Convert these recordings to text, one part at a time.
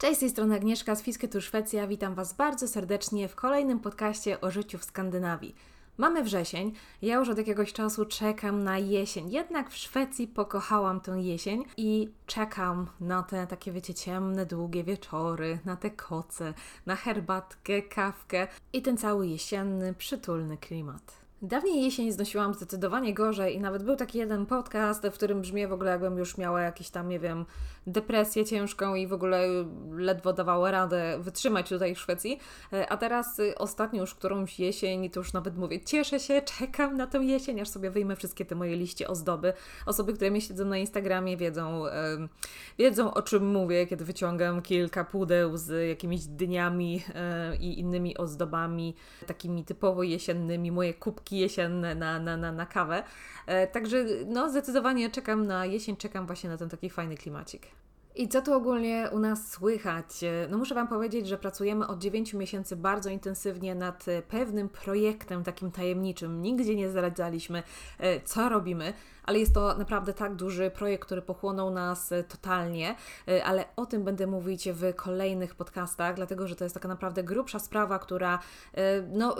Cześć, z tej strony Agnieszka z Fisketur Szwecja. Witam Was bardzo serdecznie w kolejnym podcaście o życiu w Skandynawii. Mamy wrzesień, ja już od jakiegoś czasu czekam na jesień, jednak w Szwecji pokochałam tę jesień i czekam na te takie, wiecie, ciemne, długie wieczory, na te koce, na herbatkę, kawkę i ten cały jesienny, przytulny klimat. Dawniej jesień znosiłam zdecydowanie gorzej i nawet był taki jeden podcast, w którym brzmię w ogóle jakbym już miała jakieś tam, nie wiem, depresję ciężką i w ogóle ledwo dawała radę wytrzymać tutaj w Szwecji. E, a teraz y, ostatnio już którąś jesień, to już nawet mówię, cieszę się, czekam na tę jesień, aż sobie wyjmę wszystkie te moje liście ozdoby. Osoby, które mnie śledzą na Instagramie wiedzą, wiedzą o czym mówię, kiedy wyciągam kilka pudeł z jakimiś dyniami e, i innymi ozdobami, takimi typowo jesiennymi, moje kubki jesienne na, na, na, na kawę. E, także no zdecydowanie czekam na jesień, czekam właśnie na ten taki fajny klimacik. I co tu ogólnie u nas słychać? No muszę Wam powiedzieć, że pracujemy od 9 miesięcy bardzo intensywnie nad pewnym projektem takim tajemniczym. Nigdzie nie zdradzaliśmy, e, co robimy, ale jest to naprawdę tak duży projekt, który pochłonął nas totalnie, e, ale o tym będę mówić w kolejnych podcastach, dlatego że to jest taka naprawdę grubsza sprawa, która e, no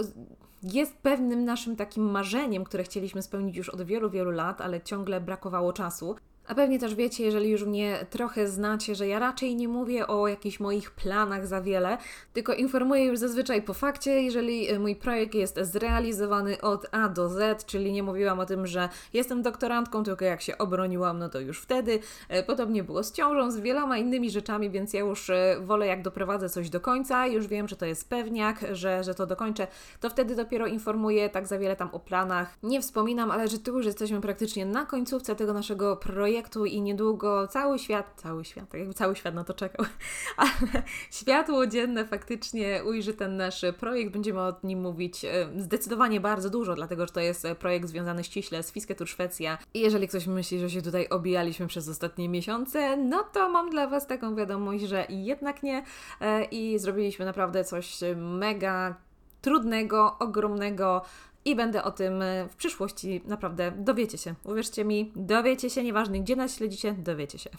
jest pewnym naszym takim marzeniem, które chcieliśmy spełnić już od wielu, wielu lat, ale ciągle brakowało czasu. A pewnie też wiecie, jeżeli już mnie trochę znacie, że ja raczej nie mówię o jakichś moich planach za wiele, tylko informuję już zazwyczaj po fakcie, jeżeli e, mój projekt jest zrealizowany od A do Z, czyli nie mówiłam o tym, że jestem doktorantką, tylko jak się obroniłam, no to już wtedy. E, podobnie było z ciążą, z wieloma innymi rzeczami, więc ja już e, wolę jak doprowadzę coś do końca, już wiem, że to jest pewniak, że, że to dokończę, to wtedy dopiero informuję, tak za wiele tam o planach nie wspominam, ale że tu już jesteśmy praktycznie na końcówce tego naszego projektu, projektu i niedługo cały świat, cały świat, tak jakby cały świat na to czekał, ale światło dzienne faktycznie ujrzy ten nasz projekt. Będziemy o nim mówić e, zdecydowanie bardzo dużo, dlatego że to jest projekt związany ściśle z Fisketur Szwecja. I jeżeli ktoś myśli, że się tutaj obijaliśmy przez ostatnie miesiące, no to mam dla Was taką wiadomość, że jednak nie e, i zrobiliśmy naprawdę coś mega trudnego, ogromnego, i będę o tym e, w przyszłości naprawdę dowiecie się. Uwierzcie mi, dowiecie się, nieważne gdzie nas śledzicie, dowiecie się.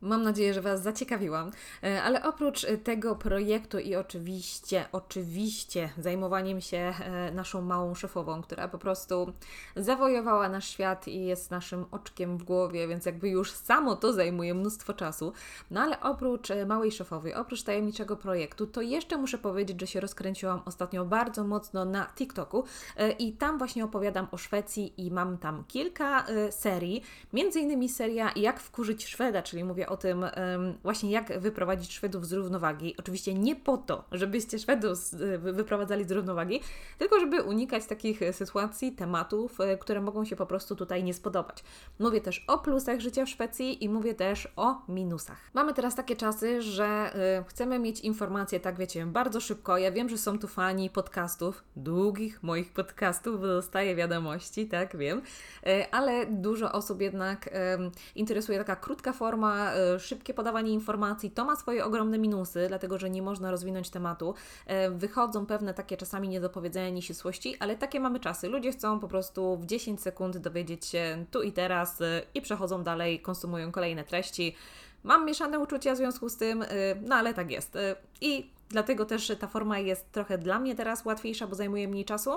Mam nadzieję, że Was zaciekawiłam, e, ale oprócz e, tego projektu i oczywiście, oczywiście zajmowaniem się e, naszą małą szefową, która po prostu zawojowała nasz świat i jest naszym oczkiem w głowie, więc jakby już samo to zajmuje mnóstwo czasu. No ale oprócz małej szefowej, oprócz tajemniczego projektu, to jeszcze muszę powiedzieć, że się rozkręciłam ostatnio bardzo mocno na TikToku i tam właśnie opowiadam o Szwecji i mam tam kilka serii, między innymi seria Jak wkurzyć Szweda, czyli mówię o tym właśnie, jak wyprowadzić Szwedów z równowagi. Oczywiście nie po to, żebyście Szwedów wyprowadzali z równowagi, tylko żeby unikać takich sytuacji, tematów, e, które mogą się po prostu tutaj nie spodobać. Mówię też o plusach życia w Szwecji i mówię też o minusach. Mamy teraz takie czasy, że e, chcemy mieć informacje, tak wiecie, bardzo szybko. Ja wiem, że są tu fani podcastów, długich moich podcastów, bo dostaję wiadomości, tak wiem, e, ale dużo osób jednak interesuje taka krótka forma, szybkie podawanie informacji to ma swoje ogromne minusy, dlatego że nie można rozwinąć tematu. E, wychodzą pewne takie czasami niedopowiedzenia, nieścisłości, ale takie mamy czasy. Ludzie chcą po prostu w 10 sekund dowiedzieć się tu i teraz e, i przechodzą dalej, konsumują kolejne treści. Mam mieszane uczucia w związku z tym, e, no ale tak jest. I Dlatego też ta forma jest trochę dla mnie teraz łatwiejsza, bo zajmuje mniej czasu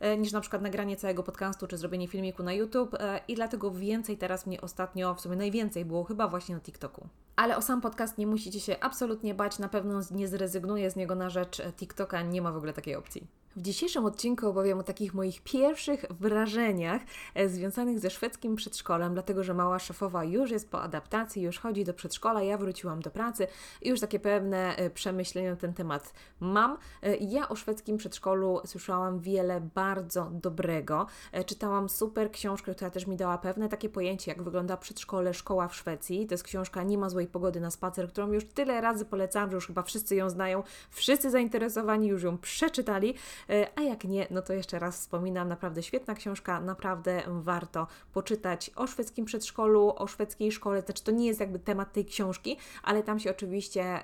e, niż na przykład nagranie całego podcastu czy zrobienie filmiku na YouTube e, i dlatego więcej teraz mnie ostatnio, w sumie najwięcej było chyba właśnie na TikToku. Ale o sam podcast nie musicie się absolutnie bać, na pewno nie zrezygnuję z niego na rzecz TikToka, nie ma w ogóle takiej opcji. W dzisiejszym odcinku opowiem o takich moich pierwszych wrażeniach e, związanych ze szwedzkim przedszkolem, dlatego że mała szefowa już jest po adaptacji, już chodzi do przedszkola, ja wróciłam do pracy i już takie pewne e, przemyślenia na ten temat mam. E, ja o szwedzkim przedszkolu słyszałam wiele bardzo dobrego. Czytałam super książkę, która też mi dała pewne takie pojęcie, jak wygląda przedszkole, szkoła w Szwecji. To jest książka Nie ma złej pogody na spacer, którą już tyle razy polecałam, że już chyba wszyscy ją znają, wszyscy zainteresowani już ją przeczytali. E, a jak nie, no to jeszcze raz wspominam, naprawdę świetna książka, naprawdę warto poczytać o szwedzkim przedszkolu, o szwedzkiej szkole, znaczy to nie jest jakby temat tej książki, ale tam się oczywiście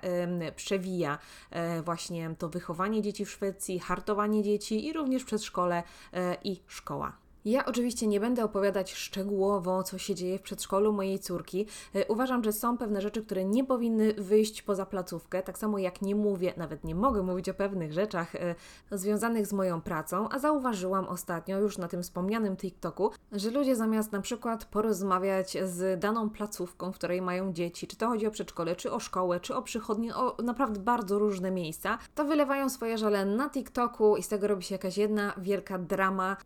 przewija e, właśnie to wychowanie dzieci w Szwecji, hartowanie dzieci i również przedszkole e, i szkoła. Ja oczywiście nie będę opowiadać szczegółowo, co się dzieje w przedszkolu mojej córki. E, uważam, że są pewne rzeczy, które nie powinny wyjść poza placówkę, tak samo jak nie mówię, nawet nie mogę mówić o pewnych rzeczach e, związanych z moją pracą, a zauważyłam ostatnio już na tym wspomnianym TikToku, że ludzie zamiast na przykład porozmawiać z daną placówką, w której mają dzieci, czy to chodzi o przedszkole, czy o szkołę, czy o przychodnie, o naprawdę bardzo różne miejsca, to wylewają swoje żale na TikToku i z tego robi się jakaś jedna wielka drama.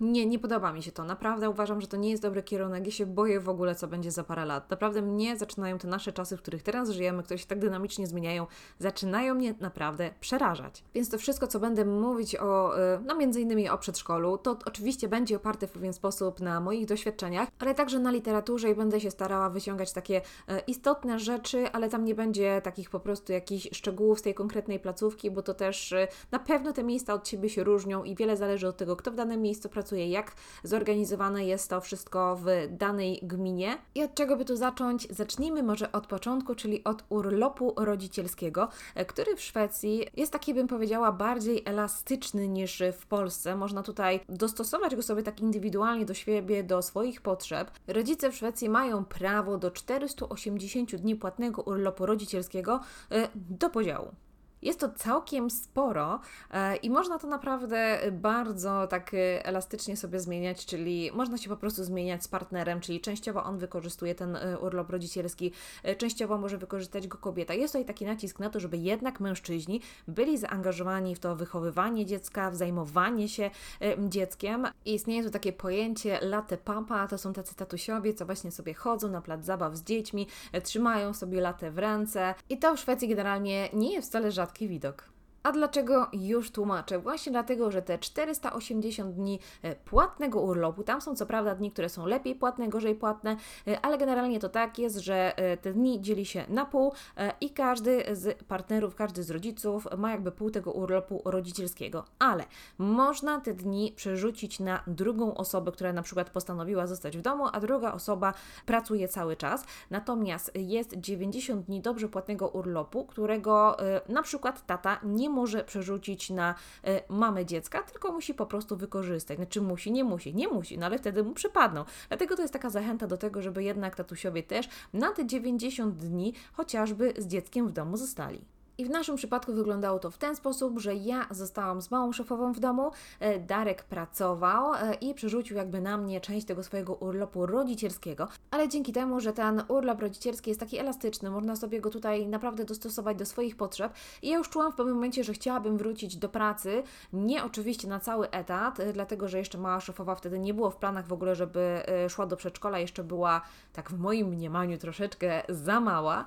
Nie nie, podoba mi się to. Naprawdę uważam, że to nie jest dobry kierunek. Ja się boję w ogóle, co będzie za parę lat. Naprawdę mnie zaczynają te nasze czasy, w których teraz żyjemy, które się tak dynamicznie zmieniają, zaczynają mnie naprawdę przerażać. Więc to wszystko, co będę mówić o, y, no między innymi o przedszkolu, to oczywiście będzie oparte w pewien sposób na moich doświadczeniach, ale także na literaturze i będę się starała wyciągać takie y, istotne rzeczy, ale tam nie będzie takich po prostu jakichś szczegółów z tej konkretnej placówki, bo to też y, na pewno te miejsca od siebie się różnią i wiele zależy od tego, kto w danym miejscu pracuje, jak zorganizowane jest to wszystko w danej gminie. I od czego by tu zacząć? Zacznijmy może od początku, czyli od urlopu rodzicielskiego, e, który w Szwecji jest taki, bym powiedziała, bardziej elastyczny niż w Polsce. Można tutaj dostosować go sobie tak indywidualnie do siebie, do swoich potrzeb. Rodzice w Szwecji mają prawo do 480 dni płatnego urlopu rodzicielskiego e, do podziału. Jest to całkiem sporo e, i można to naprawdę bardzo tak e, elastycznie sobie zmieniać, czyli można się po prostu zmieniać z partnerem, czyli częściowo on wykorzystuje ten e, urlop rodzicielski, częściowo może wykorzystać go kobieta. Jest tutaj taki nacisk na to, żeby jednak mężczyźni byli zaangażowani w to wychowywanie dziecka, w zajmowanie się dzieckiem. I istnieje tu takie pojęcie latte papa, to są tacy tatusiowie, co właśnie sobie chodzą na plac zabaw z dziećmi, trzymają sobie latę w ręce i to w Szwecji generalnie nie jest wcale rzadkie rzadki widok. A dlaczego już tłumaczę? Właśnie dlatego, że te 480 dni e, płatnego urlopu, tam są co prawda dni, które są lepiej płatne, gorzej płatne, e, ale generalnie to tak jest, że e, te dni dzieli się na pół i każdy z partnerów, każdy z rodziców ma jakby pół tego urlopu rodzicielskiego. Ale można te dni przerzucić na drugą osobę, która na przykład postanowiła zostać w domu, a druga osoba pracuje cały czas. Natomiast jest 90 dni dobrze płatnego urlopu, którego na przykład tata nie może przerzucić na e, mamę dziecka, tylko musi po prostu wykorzystać. Znaczy musi, nie musi, nie musi, no ale wtedy mu przypadną. Dlatego to jest taka zachęta do tego, żeby jednak tatusiowie też na te 90 dni chociażby z dzieckiem w domu zostali. I w naszym przypadku wyglądało to w ten sposób, że ja zostałam z małą szefową w domu, e, Darek pracował e, i przerzucił jakby na mnie część tego swojego urlopu rodzicielskiego, ale dzięki temu, że ten urlop rodzicielski jest taki elastyczny, można sobie go tutaj naprawdę dostosować do swoich potrzeb. I ja już czułam w pewnym momencie, że chciałabym wrócić do pracy, nie oczywiście na cały etat, e, dlatego, że jeszcze mała szefowa wtedy nie było w planach w ogóle, żeby szła do przedszkola, jeszcze była tak w moim mniemaniu troszeczkę za mała,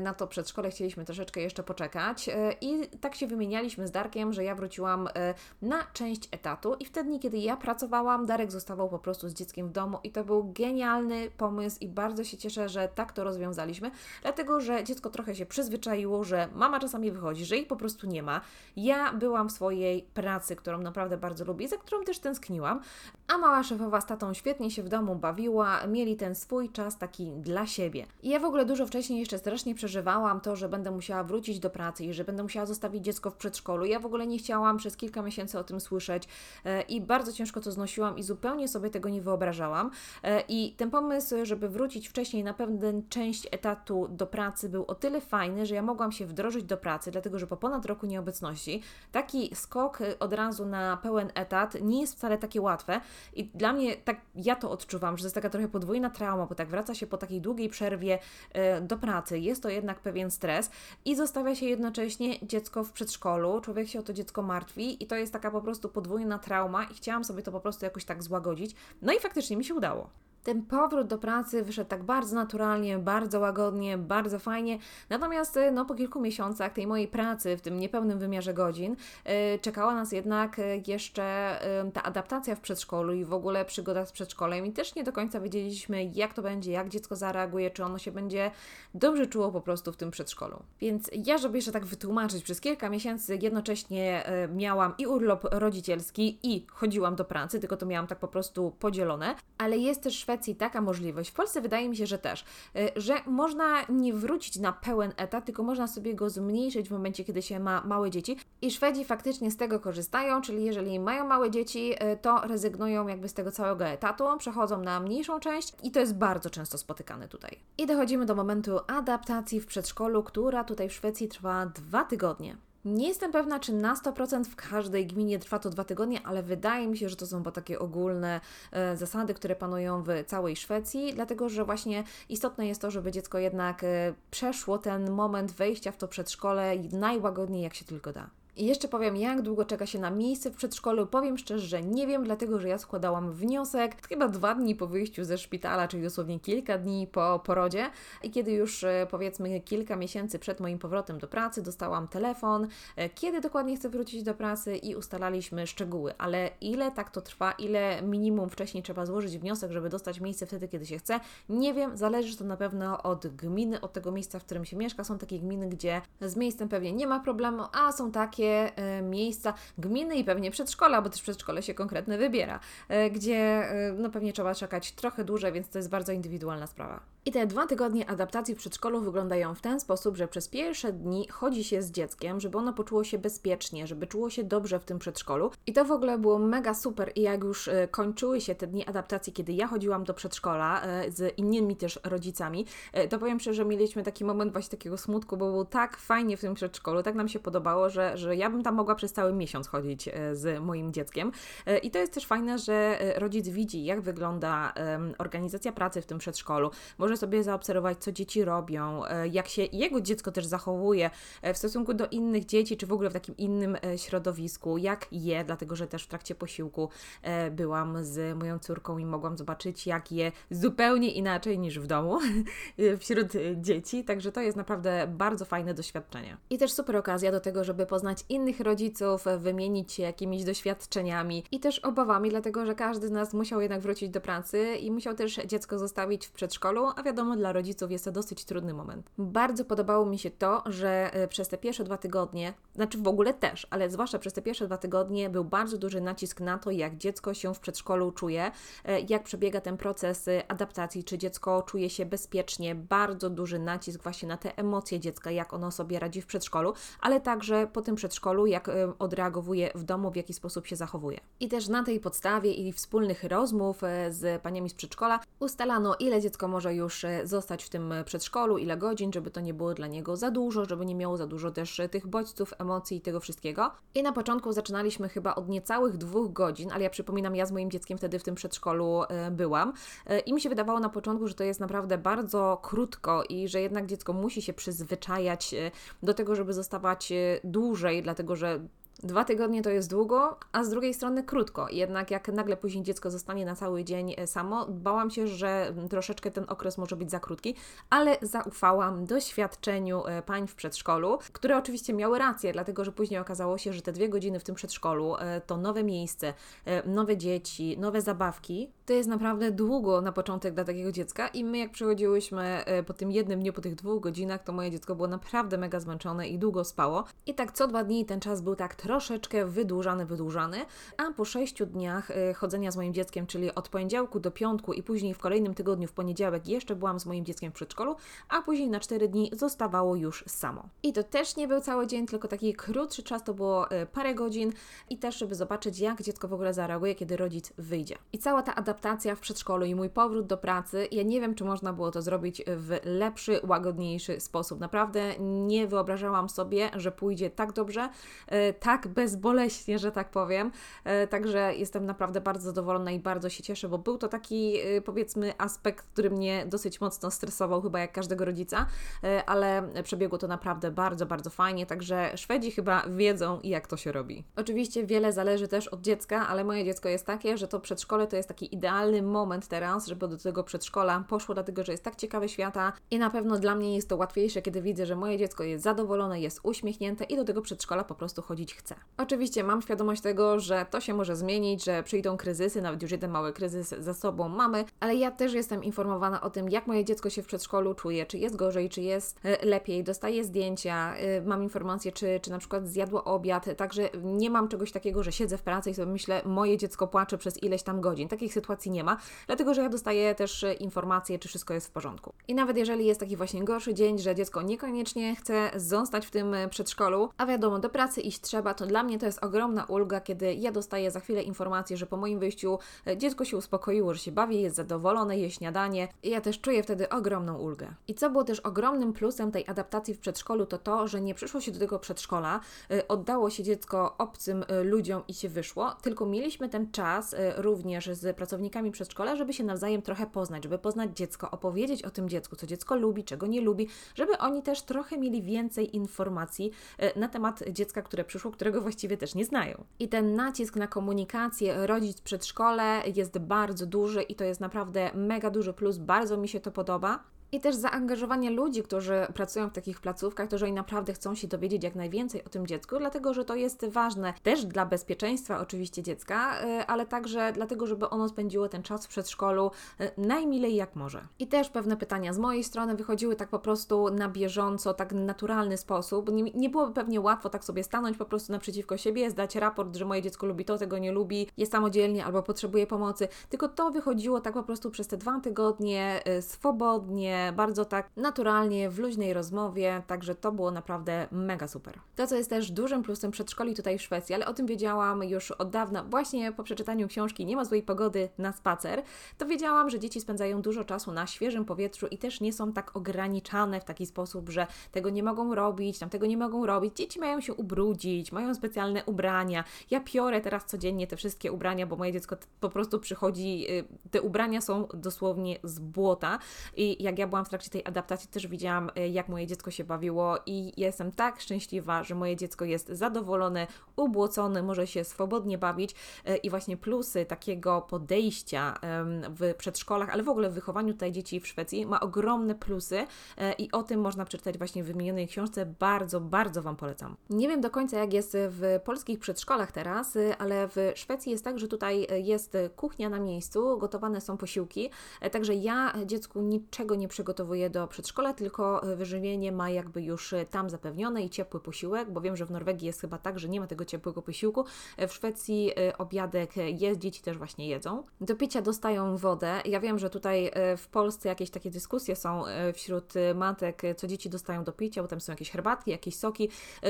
na to przedszkole chcieliśmy troszeczkę jeszcze poczekać, poczekać. E, I tak się wymienialiśmy z Darkiem, że ja wróciłam e, na część etatu i wtedy, kiedy ja pracowałam, Darek zostawał po prostu z dzieckiem w domu i to był genialny pomysł i bardzo się cieszę, że tak to rozwiązaliśmy, dlatego, że dziecko trochę się przyzwyczaiło, że mama czasami wychodzi, że jej po prostu nie ma. Ja byłam w swojej pracy, którą naprawdę bardzo lubię, za którą też tęskniłam, a mała szefowa z tatą świetnie się w domu bawiła, mieli ten swój czas taki dla siebie. I ja w ogóle dużo wcześniej jeszcze strasznie przeżywałam to, że będę musiała wrócić do pracy i że będę musiała zostawić dziecko w przedszkolu. Ja w ogóle nie chciałam przez kilka miesięcy o tym słyszeć e, i bardzo ciężko to znosiłam i zupełnie sobie tego nie wyobrażałam. E, I ten pomysł, żeby wrócić wcześniej na pewną część etatu do pracy był o tyle fajny, że ja mogłam się wdrożyć do pracy, dlatego że po ponad roku nieobecności taki skok od razu na pełen etat nie jest wcale takie łatwe. I dla mnie tak ja to odczuwam, że to jest taka trochę podwójna trauma, bo tak wraca się po takiej długiej przerwie e, do pracy, jest to jednak pewien stres i zostawia się jednocześnie dziecko w przedszkolu, człowiek się o to dziecko martwi i to jest taka po prostu podwójna trauma i chciałam sobie to po prostu jakoś tak złagodzić. No i faktycznie mi się udało ten powrót do pracy wyszedł tak bardzo naturalnie, bardzo łagodnie, bardzo fajnie. Natomiast y, no, po kilku miesiącach tej mojej pracy w tym niepełnym wymiarze godzin yy, czekała nas jednak y, jeszcze ta adaptacja w przedszkolu i w ogóle przygoda z przedszkolem i też nie do końca wiedzieliśmy jak to będzie, jak dziecko zareaguje, czy ono się będzie dobrze czuło po prostu w tym przedszkolu. Więc ja, żeby jeszcze tak wytłumaczyć, przez kilka miesięcy jednocześnie miałam i urlop rodzicielski i chodziłam do pracy, tylko to miałam tak po prostu podzielone, ale jest też Szwecji taka możliwość. W Polsce wydaje mi się, że też, y, że można nie wrócić na pełen etat, tylko można sobie go zmniejszyć w momencie, kiedy się ma małe dzieci. I Szwedzi faktycznie z tego korzystają, czyli jeżeli mają małe dzieci, y, to rezygnują jakby z tego całego etatu, przechodzą na mniejszą część i to jest bardzo często spotykane tutaj. I dochodzimy do momentu adaptacji w przedszkolu, która tutaj w Szwecji trwa dwa tygodnie. Nie jestem pewna, czy na 100% w każdej gminie trwa to dwa tygodnie, ale wydaje mi się, że to są chyba takie ogólne e, zasady, które panują w całej Szwecji, dlatego że właśnie istotne jest to, żeby dziecko jednak e, przeszło ten moment wejścia w to przedszkole najłagodniej jak się tylko da. I jeszcze powiem, jak długo czeka się na miejsce w przedszkolu. Powiem szczerze, że nie wiem, dlatego że ja składałam wniosek chyba dwa dni po wyjściu ze szpitala, czyli dosłownie kilka dni po porodzie. I kiedy już e, powiedzmy kilka miesięcy przed moim powrotem do pracy dostałam telefon, e, kiedy dokładnie chcę wrócić do pracy i ustalaliśmy szczegóły. Ale ile tak to trwa, ile minimum wcześniej trzeba złożyć wniosek, żeby dostać miejsce wtedy, kiedy się chce, nie wiem. Zależy to na pewno od gminy, od tego miejsca, w którym się mieszka. Są takie gminy, gdzie z miejscem pewnie nie ma problemu, a są takie E, miejsca, gminy i pewnie przedszkola, bo też przedszkole się konkretne wybiera, e, gdzie e, no pewnie trzeba czekać trochę dłużej, więc to jest bardzo indywidualna sprawa. I te dwa tygodnie adaptacji w przedszkolu wyglądają w ten sposób, że przez pierwsze dni chodzi się z dzieckiem, żeby ono poczuło się bezpiecznie, żeby czuło się dobrze w tym przedszkolu. I to w ogóle było mega super. I jak już kończyły się te dni adaptacji, kiedy ja chodziłam do przedszkola z innymi też rodzicami, to powiem szczerze, że mieliśmy taki moment właśnie takiego smutku, bo było tak fajnie w tym przedszkolu, tak nam się podobało, że, że ja bym tam mogła przez cały miesiąc chodzić e, z moim dzieckiem. E, I to jest też fajne, że e, rodzic widzi, jak wygląda organizacja pracy w tym przedszkolu. Może sobie zaobserwować, co dzieci robią, jak się jego dziecko też zachowuje w stosunku do innych dzieci, czy w ogóle w takim innym środowisku, jak je, dlatego że też w trakcie posiłku byłam z moją córką i mogłam zobaczyć, jak je zupełnie inaczej niż w domu wśród dzieci. Także to jest naprawdę bardzo fajne doświadczenie. I też super okazja do tego, żeby poznać innych rodziców, wymienić się jakimiś doświadczeniami i też obawami, dlatego że każdy z nas musiał jednak wrócić do pracy i musiał też dziecko zostawić w przedszkolu, a wiadomo, dla rodziców jest to dosyć trudny moment. Bardzo podobało mi się to, że e, przez te pierwsze dwa tygodnie, znaczy w ogóle też, ale zwłaszcza przez te pierwsze dwa tygodnie był bardzo duży nacisk na to, jak dziecko się w przedszkolu czuje, e, jak przebiega ten proces e, adaptacji, czy dziecko czuje się bezpiecznie, bardzo duży nacisk właśnie na te emocje dziecka, jak ono sobie radzi w przedszkolu, ale także po tym przedszkolu jak odreagowuje w domu, w jaki sposób się zachowuje. I też na tej podstawie i wspólnych rozmów z paniami z przedszkola ustalano, ile dziecko może już e, zostać w tym przedszkolu, ile godzin, żeby to nie było dla niego za dużo, żeby nie miało za dużo też tych bodźców, emocji i tego wszystkiego. I na początku zaczynaliśmy chyba od niecałych dwóch godzin, ale ja przypominam, ja z moim dzieckiem wtedy w tym przedszkolu byłam i mi się wydawało na początku, że to jest naprawdę bardzo krótko i że jednak dziecko musi się przyzwyczajać do tego, żeby zostawać dłużej dlatego że Dwa tygodnie to jest długo, a z drugiej strony krótko. Jednak jak nagle później dziecko zostanie na cały dzień e, samo, bałam się, że troszeczkę ten okres może być za krótki, ale zaufałam doświadczeniu e, pań w przedszkolu, które oczywiście miały rację, dlatego że później okazało się, że te dwie godziny w tym przedszkolu e, to nowe miejsce, nowe dzieci, nowe zabawki. To jest naprawdę długo na początek dla takiego dziecka i my jak przychodziłyśmy po tym jednym dniu, po tych dwóch godzinach, to moje dziecko było naprawdę mega zmęczone i długo spało. I tak co dwa dni ten czas był tak troszeczkę wydłużany, wydłużany, a po sześciu dniach y, chodzenia z moim dzieckiem, czyli od poniedziałku do piątku i później w kolejnym tygodniu w poniedziałek jeszcze byłam z moim dzieckiem w przedszkolu, a później na cztery dni zostawało już samo. I to też nie był cały dzień, tylko taki krótszy czas, to było y, parę godzin i też, żeby zobaczyć, jak dziecko w ogóle zareaguje, kiedy rodzic wyjdzie. I cała ta adaptacja w przedszkolu i mój powrót do pracy, ja nie wiem, czy można było to zrobić w lepszy, łagodniejszy sposób. Naprawdę nie wyobrażałam sobie, że pójdzie tak dobrze, y, tak bezboleśnie, że tak powiem. E, także jestem naprawdę bardzo zadowolona i bardzo się cieszę, bo był to taki e, powiedzmy aspekt, który mnie dosyć mocno stresował, chyba jak każdego rodzica, e, ale przebiegło to naprawdę bardzo, bardzo fajnie. Także Szwedzi chyba wiedzą, jak to się robi. Oczywiście wiele zależy też od dziecka, ale moje dziecko jest takie, że to przedszkole to jest taki idealny moment teraz, żeby do tego przedszkola poszło, dlatego że jest tak ciekawe świata i na pewno dla mnie jest to łatwiejsze, kiedy widzę, że moje dziecko jest zadowolone, jest uśmiechnięte i do tego przedszkola po prostu chodzić chce. Oczywiście mam świadomość tego, że to się może zmienić, że przyjdą kryzysy, nawet już jeden mały kryzys za sobą mamy, ale ja też jestem informowana o tym, jak moje dziecko się w przedszkolu czuje, czy jest gorzej, czy jest e, lepiej, dostaję zdjęcia, e, mam informacje, czy, czy na przykład zjadło obiad, także nie mam czegoś takiego, że siedzę w pracy i sobie myślę, moje dziecko płacze przez ileś tam godzin. Takich sytuacji sytuacji nie ma, dlatego że ja dostaję też informacje, czy wszystko jest w porządku. I nawet jeżeli jest taki właśnie gorszy dzień, że dziecko niekoniecznie chce zostać w tym przedszkolu, a wiadomo, do pracy iść trzeba, to dla mnie to jest ogromna ulga, kiedy ja dostaję za chwilę informację, że po moim wyjściu dziecko się uspokoiło, że się bawi, jest zadowolone, je śniadanie i ja też czuję wtedy ogromną ulgę. I co było też ogromnym plusem tej adaptacji w przedszkolu, to to, że nie przyszło się do tego przedszkola, oddało się dziecko obcym ludziom i się wyszło, tylko mieliśmy ten czas również z pracownikami przedszkola, żeby się nawzajem trochę poznać, żeby poznać dziecko, opowiedzieć o tym dziecku, co dziecko lubi, czego nie lubi, żeby oni też trochę mieli więcej informacji na temat dziecka, które przyszło, którego właściwie też nie znają. I ten nacisk na komunikację rodzic przedszkole jest bardzo duży i to jest naprawdę mega duży plus, bardzo mi się to podoba. I też zaangażowanie ludzi, którzy pracują w takich placówkach, to że oni naprawdę chcą się dowiedzieć jak najwięcej o tym dziecku, dlatego że to jest ważne też dla bezpieczeństwa oczywiście dziecka, y, ale także dlatego, żeby ono spędziło ten czas w przedszkolu y, najmilej jak może. I też pewne pytania z mojej strony wychodziły tak po prostu na bieżąco, tak naturalny sposób. Nie, nie byłoby pewnie łatwo tak sobie stanąć po prostu naprzeciwko siebie, zdać raport, że moje dziecko lubi to, tego nie lubi, jest samodzielnie albo potrzebuje pomocy, tylko to wychodziło tak po prostu przez te dwa tygodnie y, swobodnie, bardzo tak naturalnie, w luźnej rozmowie, także to było naprawdę mega super. To, co jest też dużym plusem przedszkoli tutaj w Szwecji, ale o tym wiedziałam już od dawna, właśnie po przeczytaniu książki Nie ma złej pogody na spacer, to wiedziałam, że dzieci spędzają dużo czasu na świeżym powietrzu i też nie są tak ograniczane w taki sposób, że tego nie mogą robić, tam tego nie mogą robić. Dzieci mają się ubrudzić, mają specjalne ubrania. Ja piorę teraz codziennie te wszystkie ubrania, bo moje dziecko po prostu przychodzi, y, te ubrania są dosłownie z błota i jak ja byłam w trakcie tej adaptacji, też widziałam, e, jak moje dziecko się bawiło i jestem tak szczęśliwa, że moje dziecko jest zadowolone, ubłocone, może się swobodnie bawić e, i właśnie plusy takiego podejścia w przedszkolach, ale w ogóle w wychowaniu tutaj dzieci w Szwecji ma ogromne plusy e, i o tym można przeczytać właśnie w wymienionej książce. Bardzo, bardzo Wam polecam. Nie wiem do końca, jak jest w polskich przedszkolach teraz, ale w Szwecji jest tak, że tutaj jest kuchnia na miejscu, gotowane są posiłki, także ja dziecku niczego nie przygotowuję przygotowuje do przedszkola, tylko e, wyżywienie ma jakby już e, tam zapewnione i ciepły posiłek, bo wiem, że w Norwegii jest chyba tak, że nie ma tego ciepłego posiłku. E, w Szwecji obiadek jest, dzieci też właśnie jedzą. Do picia dostają wodę. Ja wiem, że tutaj w Polsce jakieś takie dyskusje są wśród matek, co dzieci dostają do picia, bo tam są jakieś herbatki, jakieś soki.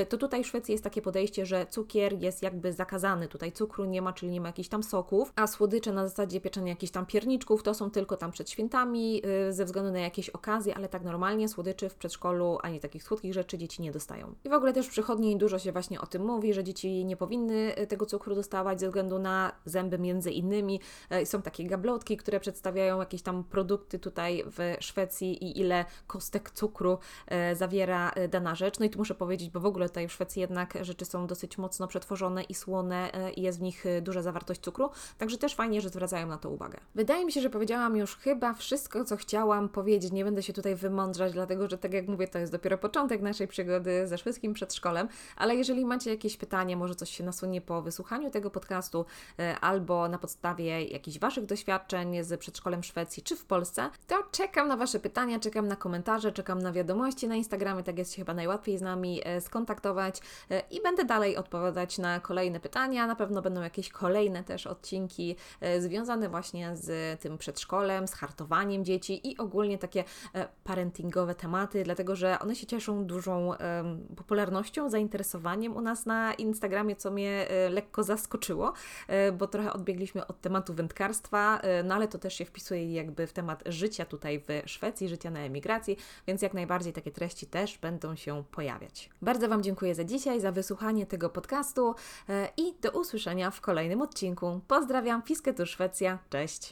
To tutaj w Szwecji jest takie podejście, że cukier jest jakby zakazany. Tutaj cukru nie ma, czyli nie ma jakichś tam soków, a słodycze na zasadzie pieczenia jakichś tam pierniczków to są tylko tam przed świętami ze względu na jakieś okazję, ale tak normalnie słodyczy w przedszkolu ani takich słodkich rzeczy dzieci nie dostają. I w ogóle też w przychodni dużo się właśnie o tym mówi, że dzieci nie powinny e, tego cukru dostawać ze względu na zęby między innymi. E, są takie gablotki, które przedstawiają jakieś tam produkty tutaj w Szwecji i ile kostek cukru e, zawiera dana rzecz. No i tu muszę powiedzieć, bo w ogóle tutaj w Szwecji jednak rzeczy są dosyć mocno przetworzone i słone i jest w nich duża zawartość cukru, także też fajnie, że zwracają na to uwagę. Wydaje mi się, że powiedziałam już chyba wszystko, co chciałam powiedzieć. Nie będę się tutaj wymądrzać, dlatego że tak jak mówię, to jest dopiero początek naszej przygody ze szwedzkim przedszkolem, ale jeżeli macie jakieś pytanie, może coś się nasunie po wysłuchaniu tego podcastu e, albo na podstawie jakichś Waszych doświadczeń z przedszkolem w Szwecji czy w Polsce, to czekam na Wasze pytania, czekam na komentarze, czekam na wiadomości na Instagramie, tak jest się chyba najłatwiej z nami e, skontaktować e, i będę dalej odpowiadać na kolejne pytania. Na pewno będą jakieś kolejne też odcinki związane właśnie z tym przedszkolem, z hartowaniem dzieci i ogólnie takie E, parentingowe tematy, dlatego że one się cieszą dużą popularnością, zainteresowaniem u nas na Instagramie, co mnie e, lekko zaskoczyło, e, bo trochę odbiegliśmy od tematu wędkarstwa, no ale to też się wpisuje jakby w temat życia tutaj w Szwecji, życia na emigracji, więc jak najbardziej takie treści też będą się pojawiać. Bardzo Wam dziękuję za dzisiaj, za wysłuchanie tego podcastu i do usłyszenia w kolejnym odcinku. Pozdrawiam, Fisketur Szwecja, cześć!